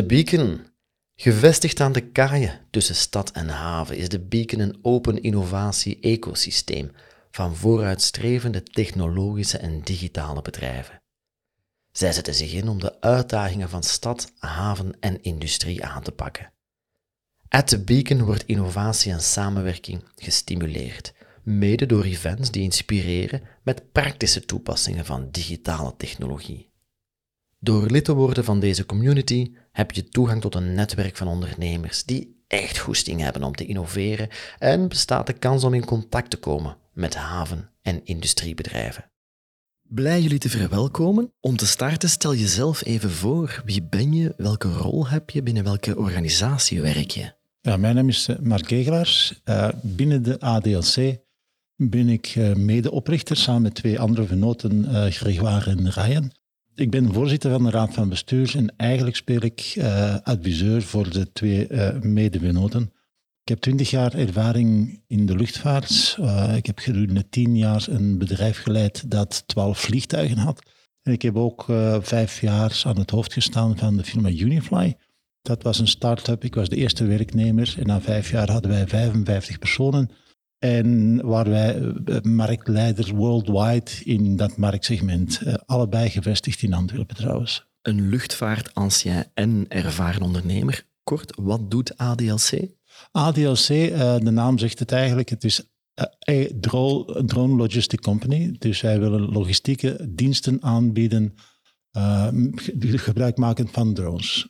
De Beacon. Gevestigd aan de kaaien tussen stad en haven is de Beacon een open innovatie-ecosysteem van vooruitstrevende technologische en digitale bedrijven. Zij zetten zich in om de uitdagingen van stad, haven en industrie aan te pakken. At the Beacon wordt innovatie en samenwerking gestimuleerd, mede door events die inspireren met praktische toepassingen van digitale technologie. Door lid te worden van deze community heb je toegang tot een netwerk van ondernemers die echt goesting hebben om te innoveren en bestaat de kans om in contact te komen met haven- en industriebedrijven. Blij jullie te verwelkomen. Om te starten stel jezelf even voor. Wie ben je? Welke rol heb je? Binnen welke organisatie werk je? Ja, mijn naam is eh, Mark Kegelaars. Uh, binnen de ADLC ben ik uh, medeoprichter samen met twee andere venoten, uh, Grégoire en Ryan. Ik ben voorzitter van de Raad van Bestuur en eigenlijk speel ik adviseur voor de twee medevenoten. Ik heb twintig jaar ervaring in de luchtvaart. ik heb gedurende tien jaar een bedrijf geleid dat twaalf vliegtuigen had. En ik heb ook vijf jaar aan het hoofd gestaan van de firma Unifly. Dat was een start-up. Ik was de eerste werknemer. En na vijf jaar hadden wij 55 personen. En waren wij eh, marktleider worldwide in dat marktsegment. Eh, allebei gevestigd in Antwerpen trouwens. Een luchtvaart, ancien en ervaren ondernemer. Kort, wat doet ADLC? ADLC, eh, de naam zegt het eigenlijk, het is een drone logistic company. Dus wij willen logistieke diensten aanbieden, gebruik maken van drones.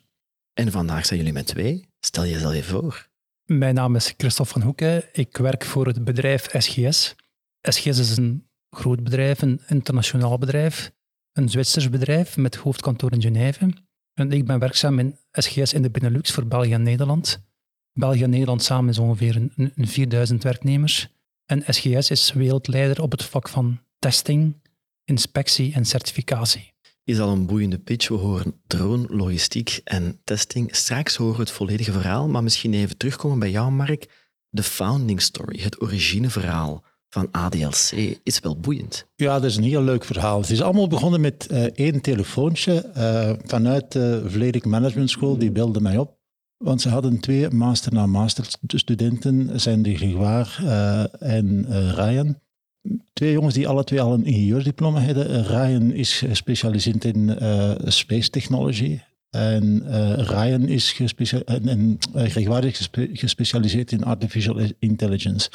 En vandaag zijn jullie met twee. Stel jezelf even voor. Mijn naam is Christophe van Hoeken. Ik werk voor het bedrijf SGS. SGS is een groot bedrijf, een internationaal bedrijf, een Zwitsers bedrijf met hoofdkantoor in Genève. En ik ben werkzaam in SGS in de Benelux voor België en Nederland. België en Nederland samen is ongeveer een, een 4000 werknemers. En SGS is wereldleider op het vlak van testing, inspectie en certificatie is al een boeiende pitch. We horen drone, logistiek en testing. Straks horen we het volledige verhaal, maar misschien even terugkomen bij jou, Mark. De founding story, het origineverhaal van ADLC is wel boeiend. Ja, dat is een heel leuk verhaal. Het is allemaal begonnen met uh, één telefoontje uh, vanuit de Vledig Management School. Die belde mij op. Want ze hadden twee master na master studenten, zijn de Grégoire uh, en Ryan. Twee jongens die alle twee al een ingenieursdiploma hebben. Ryan is gespecialiseerd in uh, space technology. En uh, Ryan is gespecialiseerd, en, is gespecialiseerd in artificial intelligence.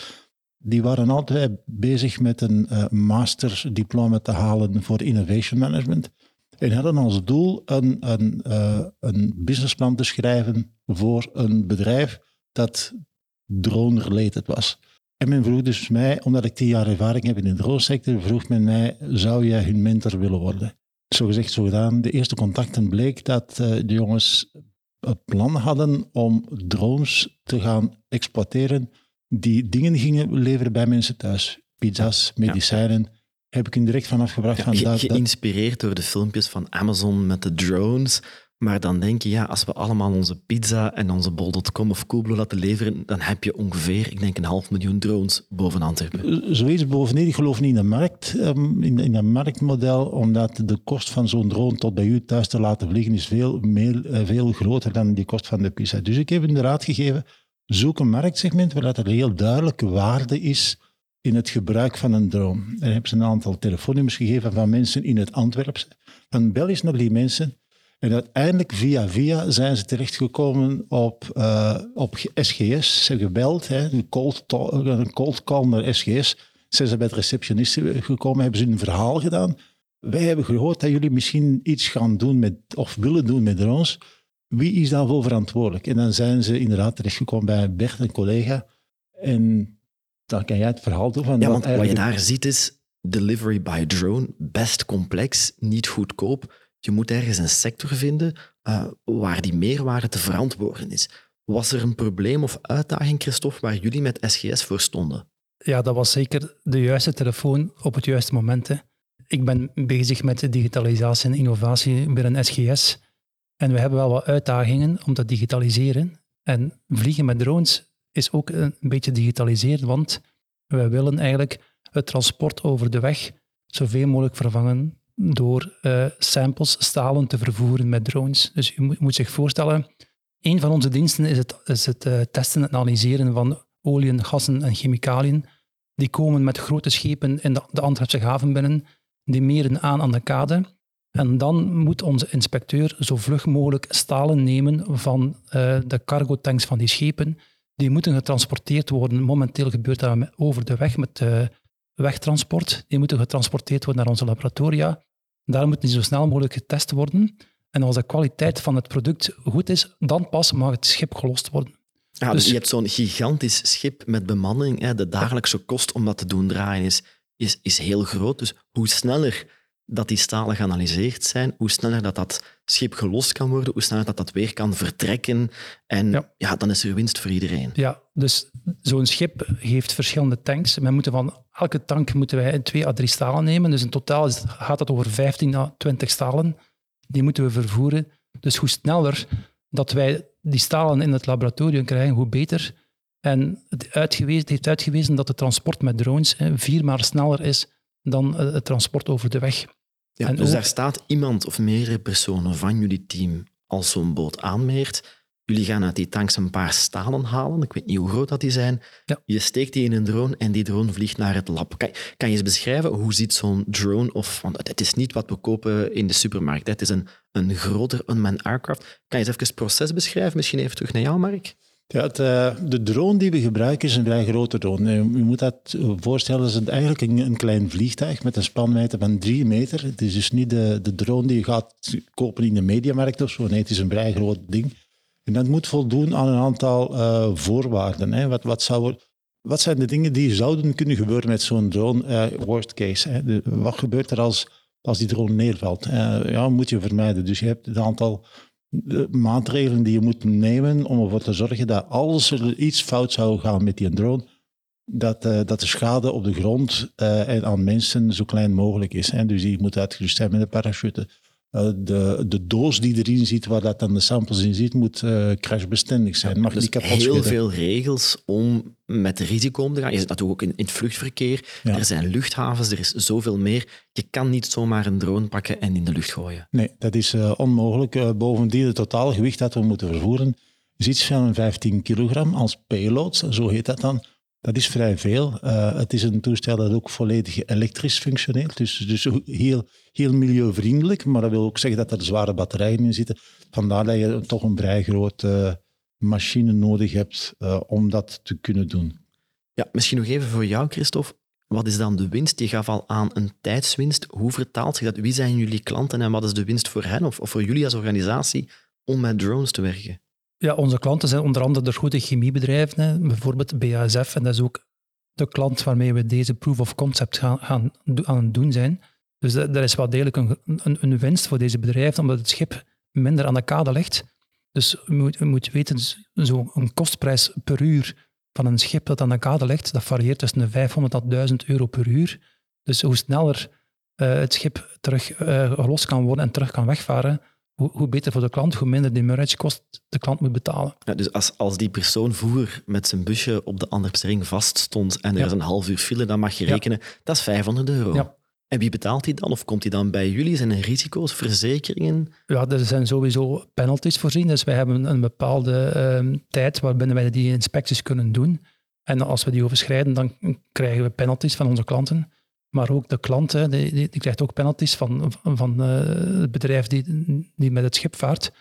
Die waren altijd bezig met een uh, masterdiploma te halen voor innovation management. En hadden als doel een, een, een businessplan te schrijven voor een bedrijf dat drone-related was. En men vroeg dus mij, omdat ik tien jaar ervaring heb in de drone-sector, vroeg men mij, zou jij hun mentor willen worden? Zo gezegd, zo gedaan. De eerste contacten bleek dat uh, de jongens het plan hadden om drones te gaan exploiteren die dingen gingen leveren bij mensen thuis. Pizza's, medicijnen. Heb ik hun direct vanaf gebracht. van dat, geïnspireerd door de filmpjes van Amazon met de drones maar dan denk je, ja, als we allemaal onze pizza en onze bol.com of Coolblue laten leveren, dan heb je ongeveer, ik denk, een half miljoen drones boven Antwerpen. Eh, zoiets bovenin. Ik geloof niet in de markt, um, in, in een marktmodel, omdat de kost van zo'n drone tot bij u thuis te laten vliegen is veel, meer, eh, veel groter dan die kost van de pizza. Dus ik heb hem de raad gegeven, zoek een marktsegment waar dat er heel duidelijke waarde is in het gebruik van een drone. Ik heb ze een aantal telefoonnummers gegeven van mensen in het Antwerpse, van Belgisch naar die mensen en uiteindelijk, via via, zijn ze terechtgekomen op, uh, op SGS. Ze hebben gebeld, hè, een, cold een cold call naar SGS. Zijn ze bij de receptionist gekomen, hebben ze een verhaal gedaan. Wij hebben gehoord dat jullie misschien iets gaan doen met, of willen doen met drones. Wie is daarvoor verantwoordelijk? En dan zijn ze inderdaad terechtgekomen bij Bert, een collega. En dan kan jij het verhaal doen. Van ja, want wat je daar ziet is delivery by drone, best complex, niet goedkoop je moet ergens een sector vinden uh, waar die meerwaarde te verantwoorden is. Was er een probleem of uitdaging, Christophe, waar jullie met SGS voor stonden? Ja, dat was zeker de juiste telefoon op het juiste moment. Ik ben bezig met digitalisatie en innovatie binnen SGS. En we hebben wel wat uitdagingen om te digitaliseren. En vliegen met drones is ook een beetje digitaliseerd, want we willen eigenlijk het transport over de weg zoveel mogelijk vervangen door uh, samples, stalen te vervoeren met drones. Dus je moet, zich voorstellen, een van onze diensten is het, is het uh, testen en analyseren van oliën, gassen en chemicaliën. Die komen met grote schepen in de, de Antwerpse haven binnen, die meren aan aan de kade. En dan moet onze inspecteur zo vlug mogelijk stalen nemen van uh, de cargotanks van die schepen. Die moeten getransporteerd worden. Momenteel gebeurt dat over de weg met wegtransport. Die moeten getransporteerd worden naar onze laboratoria. Daar moeten die zo snel mogelijk getest worden. En als de kwaliteit van het product goed is, dan pas mag het schip gelost worden. Ja, dus, dus je hebt zo'n gigantisch schip met bemanning. Hè. De dagelijkse kost om dat te doen draaien is, is, is heel groot. Dus hoe sneller dat die stalen geanalyseerd zijn, hoe sneller dat dat schip gelost kan worden, hoe sneller dat dat weer kan vertrekken. En ja, dan is er winst voor iedereen. Ja, dus zo'n schip heeft verschillende tanks. We moeten van elke tank moeten wij twee à drie stalen nemen. Dus in totaal gaat het over 15 à 20 stalen. Die moeten we vervoeren. Dus hoe sneller dat wij die stalen in het laboratorium krijgen, hoe beter. En het, uitgewezen, heeft uitgewezen dat het transport met drones hè, viermaal sneller is dan eh, het transport over de weg. Ja, dus daar staat iemand of meerdere personen van jullie team als zo'n boot aanmeert. Jullie gaan uit die tanks een paar stalen halen. Ik weet niet hoe groot dat die zijn. Ja. Je steekt die in een drone en die drone vliegt naar het lab. Kan, kan je eens beschrijven hoe ziet zo'n drone? Of, want het is niet wat we kopen in de supermarkt. Het is een, een groter unmanned aircraft. Kan je eens even het proces beschrijven? Misschien even terug naar jou, Mark. Ja, het, eh, de drone die we gebruiken is een vrij grote drone. Je moet dat voorstellen, het is eigenlijk een, een, klein vliegtuig met een spanwijdte van drie meter. Het is dus niet de, de drone die je gaat kopen in de mediamarkt of zo. Nee, het is een vrij groot ding. En dat moet voldoen aan een aantal uh, voorwaarden. Hè. Wat, wat, zou, wat zijn de dingen die zouden kunnen gebeuren met zo'n drone? Uh, worst case. Hè. wat gebeurt er als, als die drone neervalt? ja, moet je vermijden. Dus je hebt een aantal maatregelen die je moet nemen om ervoor te zorgen dat als er iets fout zou gaan met die drone, dat, uh, dat de schade op de grond uh, en aan mensen zo klein mogelijk is. Hè. Dus die moet uitgerust zijn met een parachute. Uh, de, de doos die erin zit, waar dat dan de samples in zit, moet crashbestendig zijn. Mag dus niet kapot heel veel regels om met risico om te gaan. Je zit natuurlijk ook in, in het vluchtverkeer. Er zijn luchthavens, er is zoveel meer. Je kan niet zomaar een drone pakken en in de lucht gooien. Nee, dat is onmogelijk. bovendien, het totale gewicht dat we moeten vervoeren is iets van 15 kilogram als payload, zo heet dat dan. Dat is vrij veel. Uh, het is een toestel dat ook volledig elektrisch functioneert. Dus, dus heel, heel milieuvriendelijk. Maar dat wil ook zeggen dat er zware batterijen in zitten. Vandaar dat je toch een vrij grote machine nodig hebt uh, om dat te kunnen doen. Ja, misschien nog even voor jou, Christophe. Wat is dan de winst? Je gaf al aan een tijdswinst. Hoe vertaalt zich dat? Wie zijn jullie klanten en wat is de winst voor hen of, of voor jullie als organisatie om met drones te werken? Ja, onze klanten zijn onder andere de grote chemiebedrijven, hè, bijvoorbeeld BASF. En dat is ook de klant waarmee we deze proof of concept gaan, gaan aan doen zijn. Dus er is wel degelijk een, een, een, winst voor deze bedrijven, omdat het schip minder aan de kade ligt. Dus je moet, je moet weten, zo'n kostprijs per uur van een schip dat aan de kade ligt, dat varieert tussen de 500 tot 1000 euro per uur. Dus hoe sneller uh, het schip terug uh, gelost kan worden en terug kan wegvaren, hoe, hoe, beter voor de klant, hoe minder demurrage kost de klant moet betalen. Ja, dus als, als die persoon vroeger met zijn busje op de Anderpsring vast stond en er is een half uur file, dan mag je rekenen, dat is 500 euro. En wie betaalt die dan? Of komt die dan bij jullie? Zijn er risico's, verzekeringen? Ja, er zijn sowieso penalties voorzien. Dus wij hebben een bepaalde uh, tijd waarbinnen wij die inspecties kunnen doen. En als we die overschrijden, dan krijgen we penalties van onze klanten. Maar ook de klant, hè, die, die, krijgt ook penalties van, van uh, het bedrijf die, die met het schip vaart,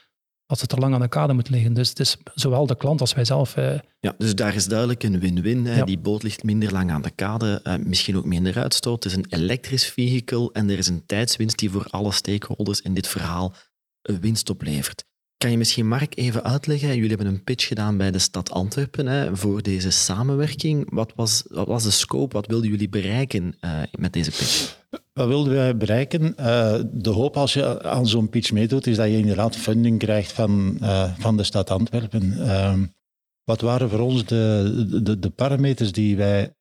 als het te lang aan de kade moet liggen. Dus het is zowel de klant als wij zelf. Uh, ja, dus daar is duidelijk een win-win. Die boot ligt minder lang aan de kade, uh, misschien ook minder uitstoot. Het is een elektrisch vehicle en er is een tijdswinst die voor alle stakeholders in dit verhaal een winst oplevert. Kan je misschien, Mark, even uitleggen? Jullie hebben een pitch gedaan bij de stad Antwerpen hè, voor deze samenwerking. Wat was, wat was de scope? Wat wilden jullie bereiken uh, met deze pitch? Wat wilden wij bereiken? Uh, de hoop als je aan zo'n pitch meedoet, is dat je inderdaad funding krijgt van, uh, van de stad Antwerpen. Ehm, wat waren voor ons de, de, de parameters die wij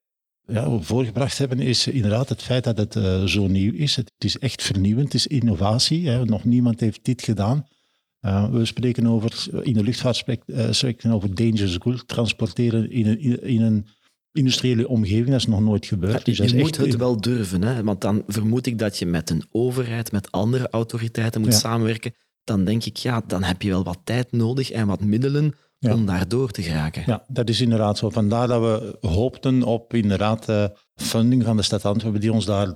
ja, voorgebracht hebben, is inderdaad het feit dat het zo nieuw is. Het is echt vernieuwend, het is innovatie. Hè. Nog niemand heeft dit gedaan. Uh, we spreken over, in de luchtvaart spreken, uh, spreken over dangerous goods, transporteren in een, in een industriële omgeving, dat is nog nooit gebeurd. Dus je moet echt- het wel durven, hè? want dan vermoed ik dat je met een overheid, met andere autoriteiten moet Ja. samenwerken. Dan denk ik, ja, dan heb je wel wat tijd nodig en wat middelen Ja. om daar door te geraken. Ja, dat is inderdaad zo. Vandaar dat we hoopten op inderdaad eh, funding van de stad Antwerpen, die ons daar,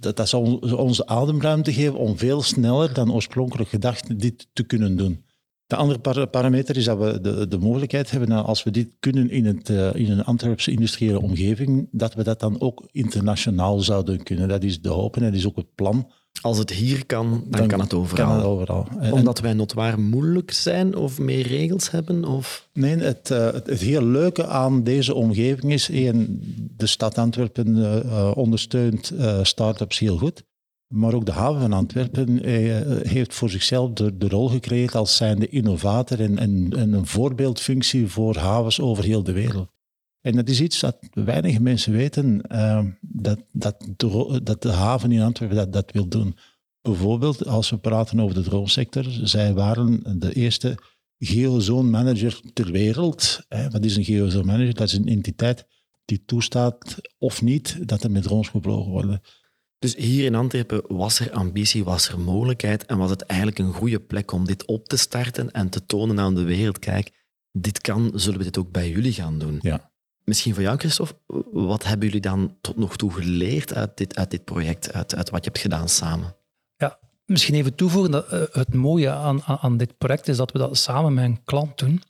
dat, dat zal ons- onze ademruimte geven om veel sneller dan oorspronkelijk gedacht dit te kunnen doen. De andere par- parameter is dat we de, de mogelijkheid hebben, dat als we dit kunnen in, het, eh, in een Antwerpse industriële omgeving, dat we dat dan ook internationaal zouden kunnen. Dat is de hoop en dat is ook het plan. Als het hier kan, dan, Dan kan het overal. Kan het overal. En- Omdat wij notwaar moeilijk zijn of meer regels hebben? Of... Nee, het, eh, het, het heel leuke aan deze omgeving is, één, de stad Antwerpen eh, eh, ondersteunt eh start-ups heel goed. Maar ook de haven van Antwerpen heeft voor zichzelf de, de rol gecreëerd als zijnde innovator en, en, en een voorbeeldfunctie voor havens over heel de wereld. En dat is iets dat weinig mensen weten, eh, dat, dat, dat de haven in Antwerpen dat, dat wil doen. Bijvoorbeeld, als we praten over de droomsector, zij waren de eerste geozone manager ter wereld. Hè. Wat is een geozone manager? Dat is een entiteit die toestaat of niet dat er met drones gevlogen worden. Dus hier in Antwerpen was er ambitie, was er mogelijkheid en was het eigenlijk een goede plek om dit op te starten en te tonen aan de wereld, kijk, dit kan, zullen we dit ook bij jullie gaan doen? Ja. Misschien voor jou, Christophe, wat hebben jullie dan tot nog toe geleerd uit dit, uit dit project, uit, uit wat je hebt gedaan samen? Misschien even toevoegen dat eh, het mooie aan, aan dit project is dat we dat samen met een klant doen,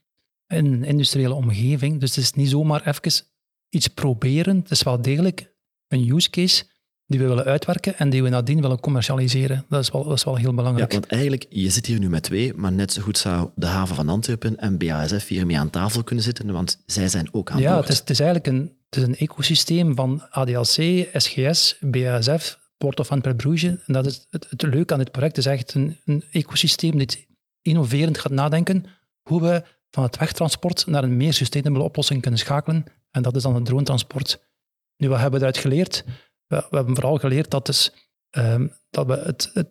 in een industriële omgeving. Dus het is niet zomaar even iets proberen. Het is wel degelijk een use case die we willen uitwerken en die we nadien willen commercialiseren. Dat is wel, dat is wel heel Ja, belangrijk. want eigenlijk, je zit hier nu met twee, maar net zo goed zou de haven van Antwerpen en BASF hiermee aan tafel kunnen zitten, want zij zijn ook aan Ja, boord. het is, het is eigenlijk een, het is een ecosysteem van ADLC, SGS, BASF, Port of Antwerp Bruges. En dat is het, het leuke aan dit project. Is echt een, een ecosysteem dat innoverend gaat nadenken hoe we van het wegtransport naar een meer sustainable oplossing kunnen schakelen. En dat is dan het dronetransport. Nu, wat hebben we eruit geleerd? We, we hebben vooral geleerd dat, dus, ehm, dat we het, het,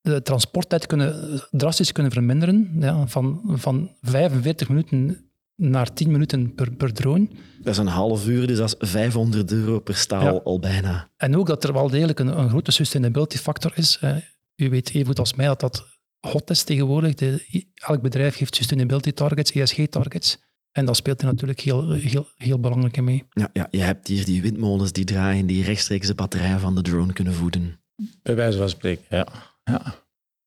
de transporttijd kunnen, drastisch kunnen verminderen. Ja, van, van 45 minuten naar 10 minuten per, per drone. Dat is een half uur, dus dat is 500 euro per staal Ja. al bijna. En ook dat er wel degelijk een, een grote sustainability factor is. U weet even goed als mij dat dat hot is tegenwoordig. De, elk bedrijf heeft sustainability targets, ESG targets. En dat speelt er natuurlijk heel, heel, heel belangrijk in mee. Ja, ja, je hebt hier die windmolens die draaien, die rechtstreeks de batterijen van de drone kunnen voeden. Bij wijze van spreken, ja. ja.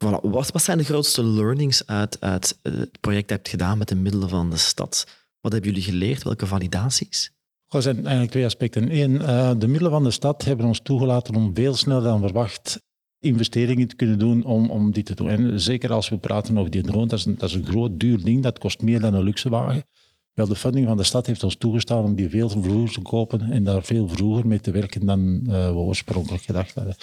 Voilà. Wat, wat zijn de grootste learnings uit, uit eh, het project dat je hebt gedaan met de middelen van de stad? Wat hebben jullie geleerd? Welke validaties? Er zijn eigenlijk twee aspecten. Eén, eh, de middelen van de stad hebben ons toegelaten om veel sneller dan verwacht investeringen te kunnen doen om, om dit te doen. En zeker als we praten over die drone, dat is, een, dat is een groot, duur ding, dat kost meer dan een luxe wagen. Wel, de funding van de stad heeft ons toegestaan om die veel vroeger te kopen en daar veel vroeger mee te werken dan eh, we oorspronkelijk gedacht hadden.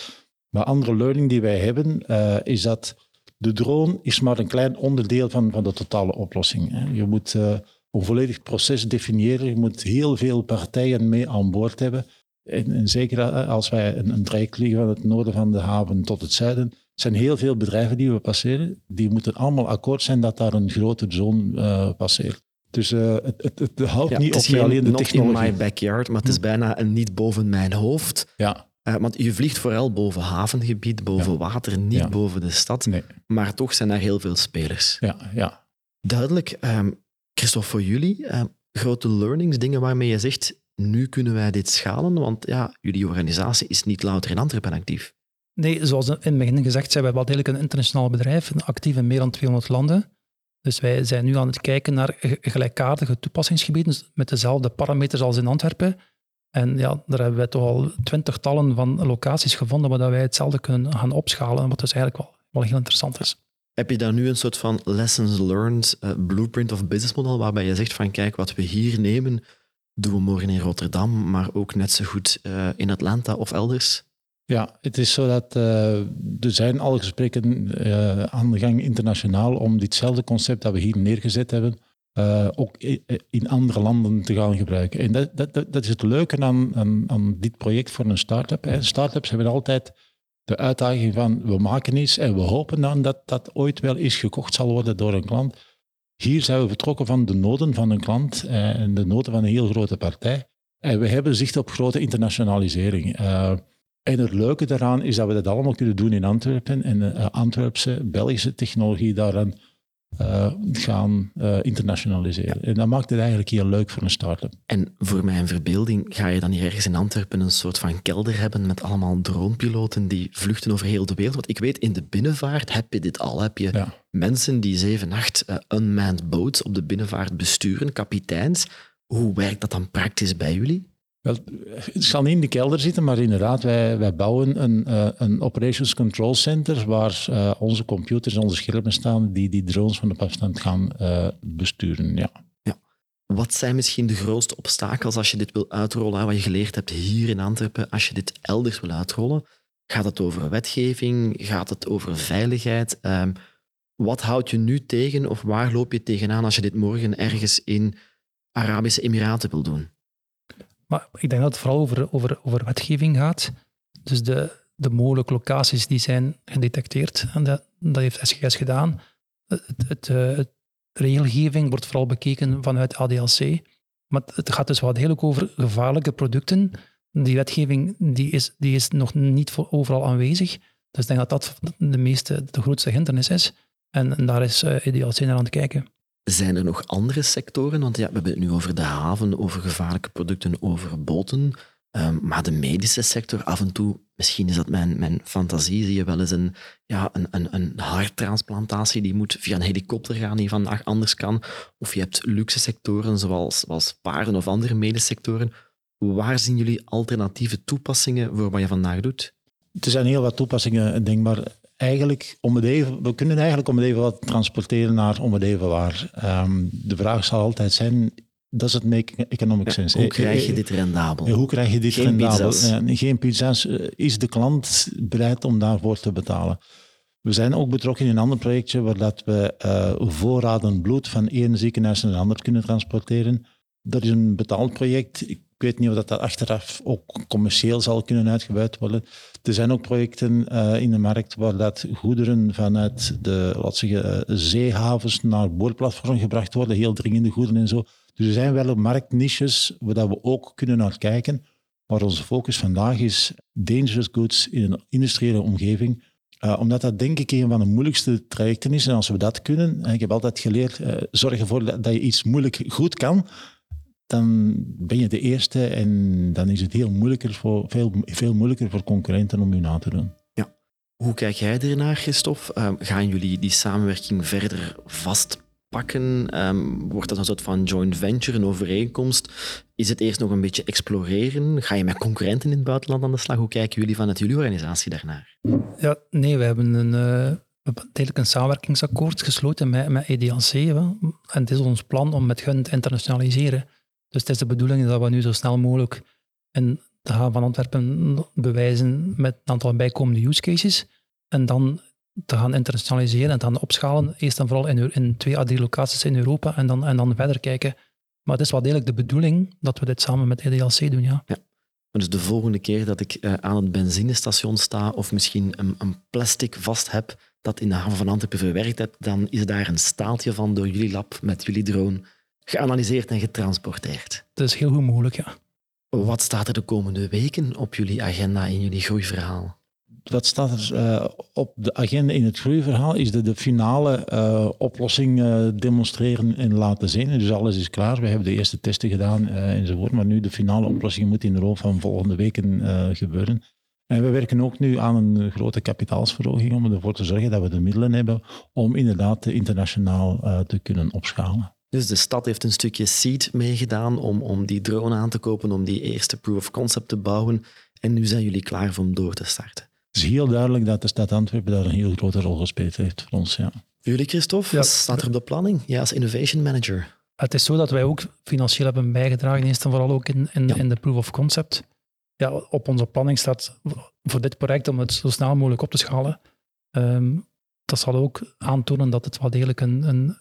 Maar andere learning die wij hebben, eh, is dat de drone is maar een klein onderdeel van, van de totale oplossing. Je moet eh, een volledig proces definiëren, je moet heel veel partijen mee aan boord hebben. En, en zeker als wij een, een traject liggen van het noorden van de haven tot het zuiden, zijn heel veel bedrijven die we passeren, die moeten allemaal akkoord zijn dat daar een grote eh, passeert. Dus eh, het, het, het houdt Ja, niet het op geen alleen de not in technologie. my backyard, maar het is bijna een niet boven mijn hoofd. Ja, Eh, want je vliegt vooral boven havengebied, boven Ja. water, niet Ja. boven de stad. nee, Maar toch zijn er heel veel spelers. ja, ja. Duidelijk. ehm Christophe, voor jullie, ehm, grote learnings, dingen waarmee je zegt, nu kunnen wij dit schalen, want ja, jullie organisatie is niet louter in Antwerpen actief. Nee, zoals in het begin gezegd, zijn wij wel degelijk een internationaal bedrijf, actief in meer dan 200 landen. Dus wij zijn nu aan het kijken naar gelijkaardige toepassingsgebieden met dezelfde parameters als in Antwerpen. En ja, daar hebben wij toch al twintigtallen van locaties gevonden waar wij hetzelfde kunnen gaan opschalen, wat dus eigenlijk wel, wel heel interessant is. Heb je daar nu een soort van lessons learned, eh, blueprint of business model, waarbij je zegt van kijk, wat we hier nemen, doen we morgen in Rotterdam, maar ook net zo goed eh, in Atlanta of elders? Ja, het is zo dat eh, er zijn al gesprekken eh, aan de gang internationaal om ditzelfde concept dat we hier neergezet hebben, eh, ook in andere landen te gaan gebruiken. En dat, dat, dat is het leuke aan, dit project voor een start-up. Start-ups hebben altijd de uitdaging van we maken iets en we hopen dan dat dat ooit wel eens gekocht zal worden door een klant. Hier zijn we vertrokken van de noden van een klant en de noden van een heel grote partij. En we hebben zicht op grote internationalisering. En het leuke daaraan is dat we dat allemaal kunnen doen in Antwerpen en uh, Antwerpse, Belgische technologie daaraan uh, gaan uh, internationaliseren. En dat maakt het eigenlijk heel leuk voor een start-up. En voor mijn verbeelding ga je dan hier ergens in Antwerpen een soort van kelder hebben met allemaal dronepiloten die vluchten over heel de wereld. Want ik weet, in de binnenvaart heb je dit al. Heb je ja. mensen die 7, 8 uh, unmanned boats op de binnenvaart besturen, kapiteins. Hoe werkt dat dan praktisch bij jullie? Wel, het zal niet in de kelder zitten, maar inderdaad, wij, wij bouwen een, uh, een Operations Control Center waar uh, onze computers en onze schermen staan die die drones van op afstand gaan uh, besturen. Ja. ja. Wat zijn misschien de grootste obstakels als je dit wil uitrollen, wat je geleerd hebt hier in Antwerpen, als je dit elders wil uitrollen? Gaat het over wetgeving? Gaat het over veiligheid? Um, wat houdt je nu tegen of waar loop je tegenaan als je dit morgen ergens in Arabische Emiraten wil doen? Maar ik denk dat het vooral over, over, over wetgeving gaat. Dus de, de mogelijke locaties die zijn gedetecteerd, en dat, dat heeft SGS gedaan. Het, het, eh, het, regelgeving wordt vooral bekeken vanuit ADLC. Maar het gaat dus wel degelijk over gevaarlijke producten. Die wetgeving die is, die is nog niet overal aanwezig. Dus ik denk dat dat de, meeste, de grootste hindernis is. En, daar is uh, naar aan het kijken. Zijn er nog andere sectoren? Want ja, we hebben het nu over de haven, over gevaarlijke producten, over boten. Um, maar de medische sector, af en toe, misschien is dat mijn, mijn fantasie, zie je wel eens een, ja, een, een, een harttransplantatie die moet via een helikopter gaan, die vandaag anders kan. Of je hebt luxe sectoren zoals, zoals paren of andere medesectoren. Waar zien jullie alternatieve toepassingen voor wat je vandaag doet? Er zijn heel wat toepassingen denkbaar eigenlijk om het even, we kunnen eigenlijk om het even wat transporteren naar om het even waar. Um, de vraag zal altijd zijn, does it make economic sense? hoe krijg je dit rendabel? hoe krijg je dit geen rendabel? Pizza's. geen pizza's. Is de klant bereid om daarvoor te betalen? We zijn ook betrokken in een ander projectje waar dat we uh, voorraden bloed van één ziekenhuis naar een ander kunnen transporteren. Dat is een betaald project. Ik weet niet of dat achteraf ook commercieel zal kunnen uitgebuit worden. Er zijn ook projecten uh, in de markt waar dat goederen vanuit de laat zeggen, uh, zeehavens naar boorplatform gebracht worden, heel dringende goederen en zo. Dus er zijn wel marktniches waar we ook kunnen naar kijken. Maar onze focus vandaag is dangerous goods in een industriële omgeving. Uh, omdat dat denk ik een van de moeilijkste trajecten is. En als we dat kunnen, en ik heb altijd geleerd, uh, zorg ervoor dat, dat je iets moeilijk goed kan dan ben je de eerste en dan is het heel moeilijker voor, veel, veel moeilijker voor concurrenten om je na te doen. Ja. Hoe kijk jij ernaar, Christophe? Uh, gaan jullie die samenwerking verder vastpakken? Um, wordt dat een soort van joint venture, een overeenkomst? Is het eerst nog een beetje exploreren? Ga je met concurrenten in het buitenland aan de slag? Hoe kijken jullie vanuit jullie organisatie daarnaar? Ja, nee, we hebben een... Uh tijdelijk een samenwerkingsakkoord gesloten met, met EDLC. En het is ons plan om met hun te internationaliseren. Dus het is de bedoeling dat we nu zo snel mogelijk en te gaan van Antwerpen bewijzen met een aantal bijkomende use cases en dan te gaan internationaliseren en te gaan opschalen. Eerst en vooral in, in twee à drie locaties in Europa en dan, en dan verder kijken. Maar het is wel degelijk de bedoeling dat we dit samen met EDLC doen, ja. ja. Dus de volgende keer dat ik uh, aan het benzinestation sta of misschien een, een, plastic vast heb dat in de haven van Antwerpen verwerkt heb, dan is daar een staaltje van door jullie lab met jullie drone geanalyseerd en getransporteerd. Dat is heel goed mogelijk, ja. Wat staat er de komende weken op jullie agenda in jullie groeiverhaal? Wat staat er uh, op de agenda in het groeiverhaal is de, de finale uh, oplossing uh, demonstreren en laten zien. Dus alles is klaar. We hebben de eerste testen gedaan enzovoort. Maar nu de finale oplossing moet in de loop van volgende weken gebeuren. En we werken ook nu aan een grote kapitaalsverhoging om ervoor te zorgen dat we de middelen hebben om inderdaad internationaal te kunnen opschalen. Dus de stad heeft een stukje seed meegedaan om, om die drone aan te kopen, om die eerste proof of concept te bouwen. En nu zijn jullie klaar om door te starten. Het is heel duidelijk dat de stad Antwerpen daar een heel grote rol gespeeld heeft voor ons. Ja. Jullie, Christophe, ja. staat er op de planning? Ja, als innovation manager. Het is zo dat wij ook financieel hebben bijgedragen, eerst en vooral ook in, in, in de proof of concept. Ja, op onze planning staat voor dit project om het zo snel mogelijk op te schalen. Um, dat zal ook aantonen dat het wel degelijk een, een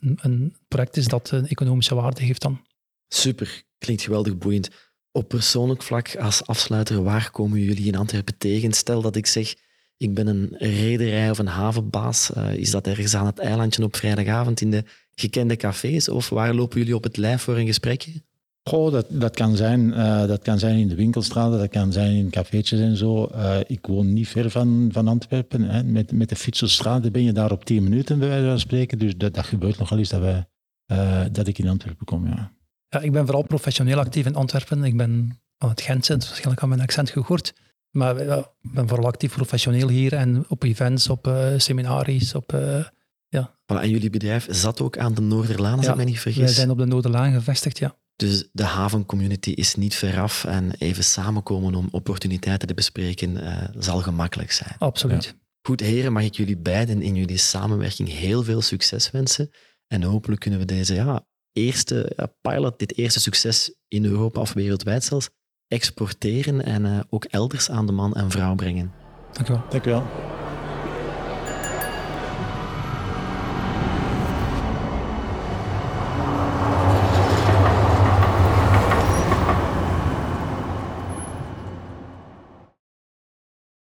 een, een project is dat een economische waarde heeft dan. Super, klinkt geweldig boeiend. Op persoonlijk vlak, als afsluiter, waar komen jullie in Antwerpen tegen? Stel dat ik zeg, ik ben een rederij of een havenbaas. Uh, is dat ergens aan het eilandje op vrijdagavond in de gekende cafés? Of waar lopen jullie op het lijf voor een gesprekje? Goh, dat, dat, kan zijn, uh, dat kan zijn in de winkelstraten, dat kan zijn in cafeetjes en zo. Uh, ik woon niet ver van, van Antwerpen. Hè. Met, met de fiets op straat ben je daar op 10 minuten, bij wijze van spreken. Dus dat, dat gebeurt nogal eens dat, wij, uh, dat ik in Antwerpen kom. Ja. ja, ik ben vooral professioneel actief in Antwerpen. Ik ben aan het Gent, zit, waarschijnlijk aan mijn accent gehoord. Maar ik ben vooral actief professioneel hier en op events, op seminaries, op ja. Voilà, en jullie bedrijf zat ook aan de Noorderlaan, als ja, ik me niet vergis. Wij zijn op de Noorderlaan gevestigd, ja. Dus de havencommunity is niet veraf en even samenkomen om opportuniteiten te bespreken uh, zal gemakkelijk zijn. Absoluut. Ja. Goed, heren, mag ik jullie beiden in jullie samenwerking heel veel succes wensen. En hopelijk kunnen we deze ja, eerste ja, pilot, dit eerste succes in Europa of wereldwijd zelfs, exporteren en uh, ook elders aan de man en vrouw brengen. Dank u wel. Dank u wel.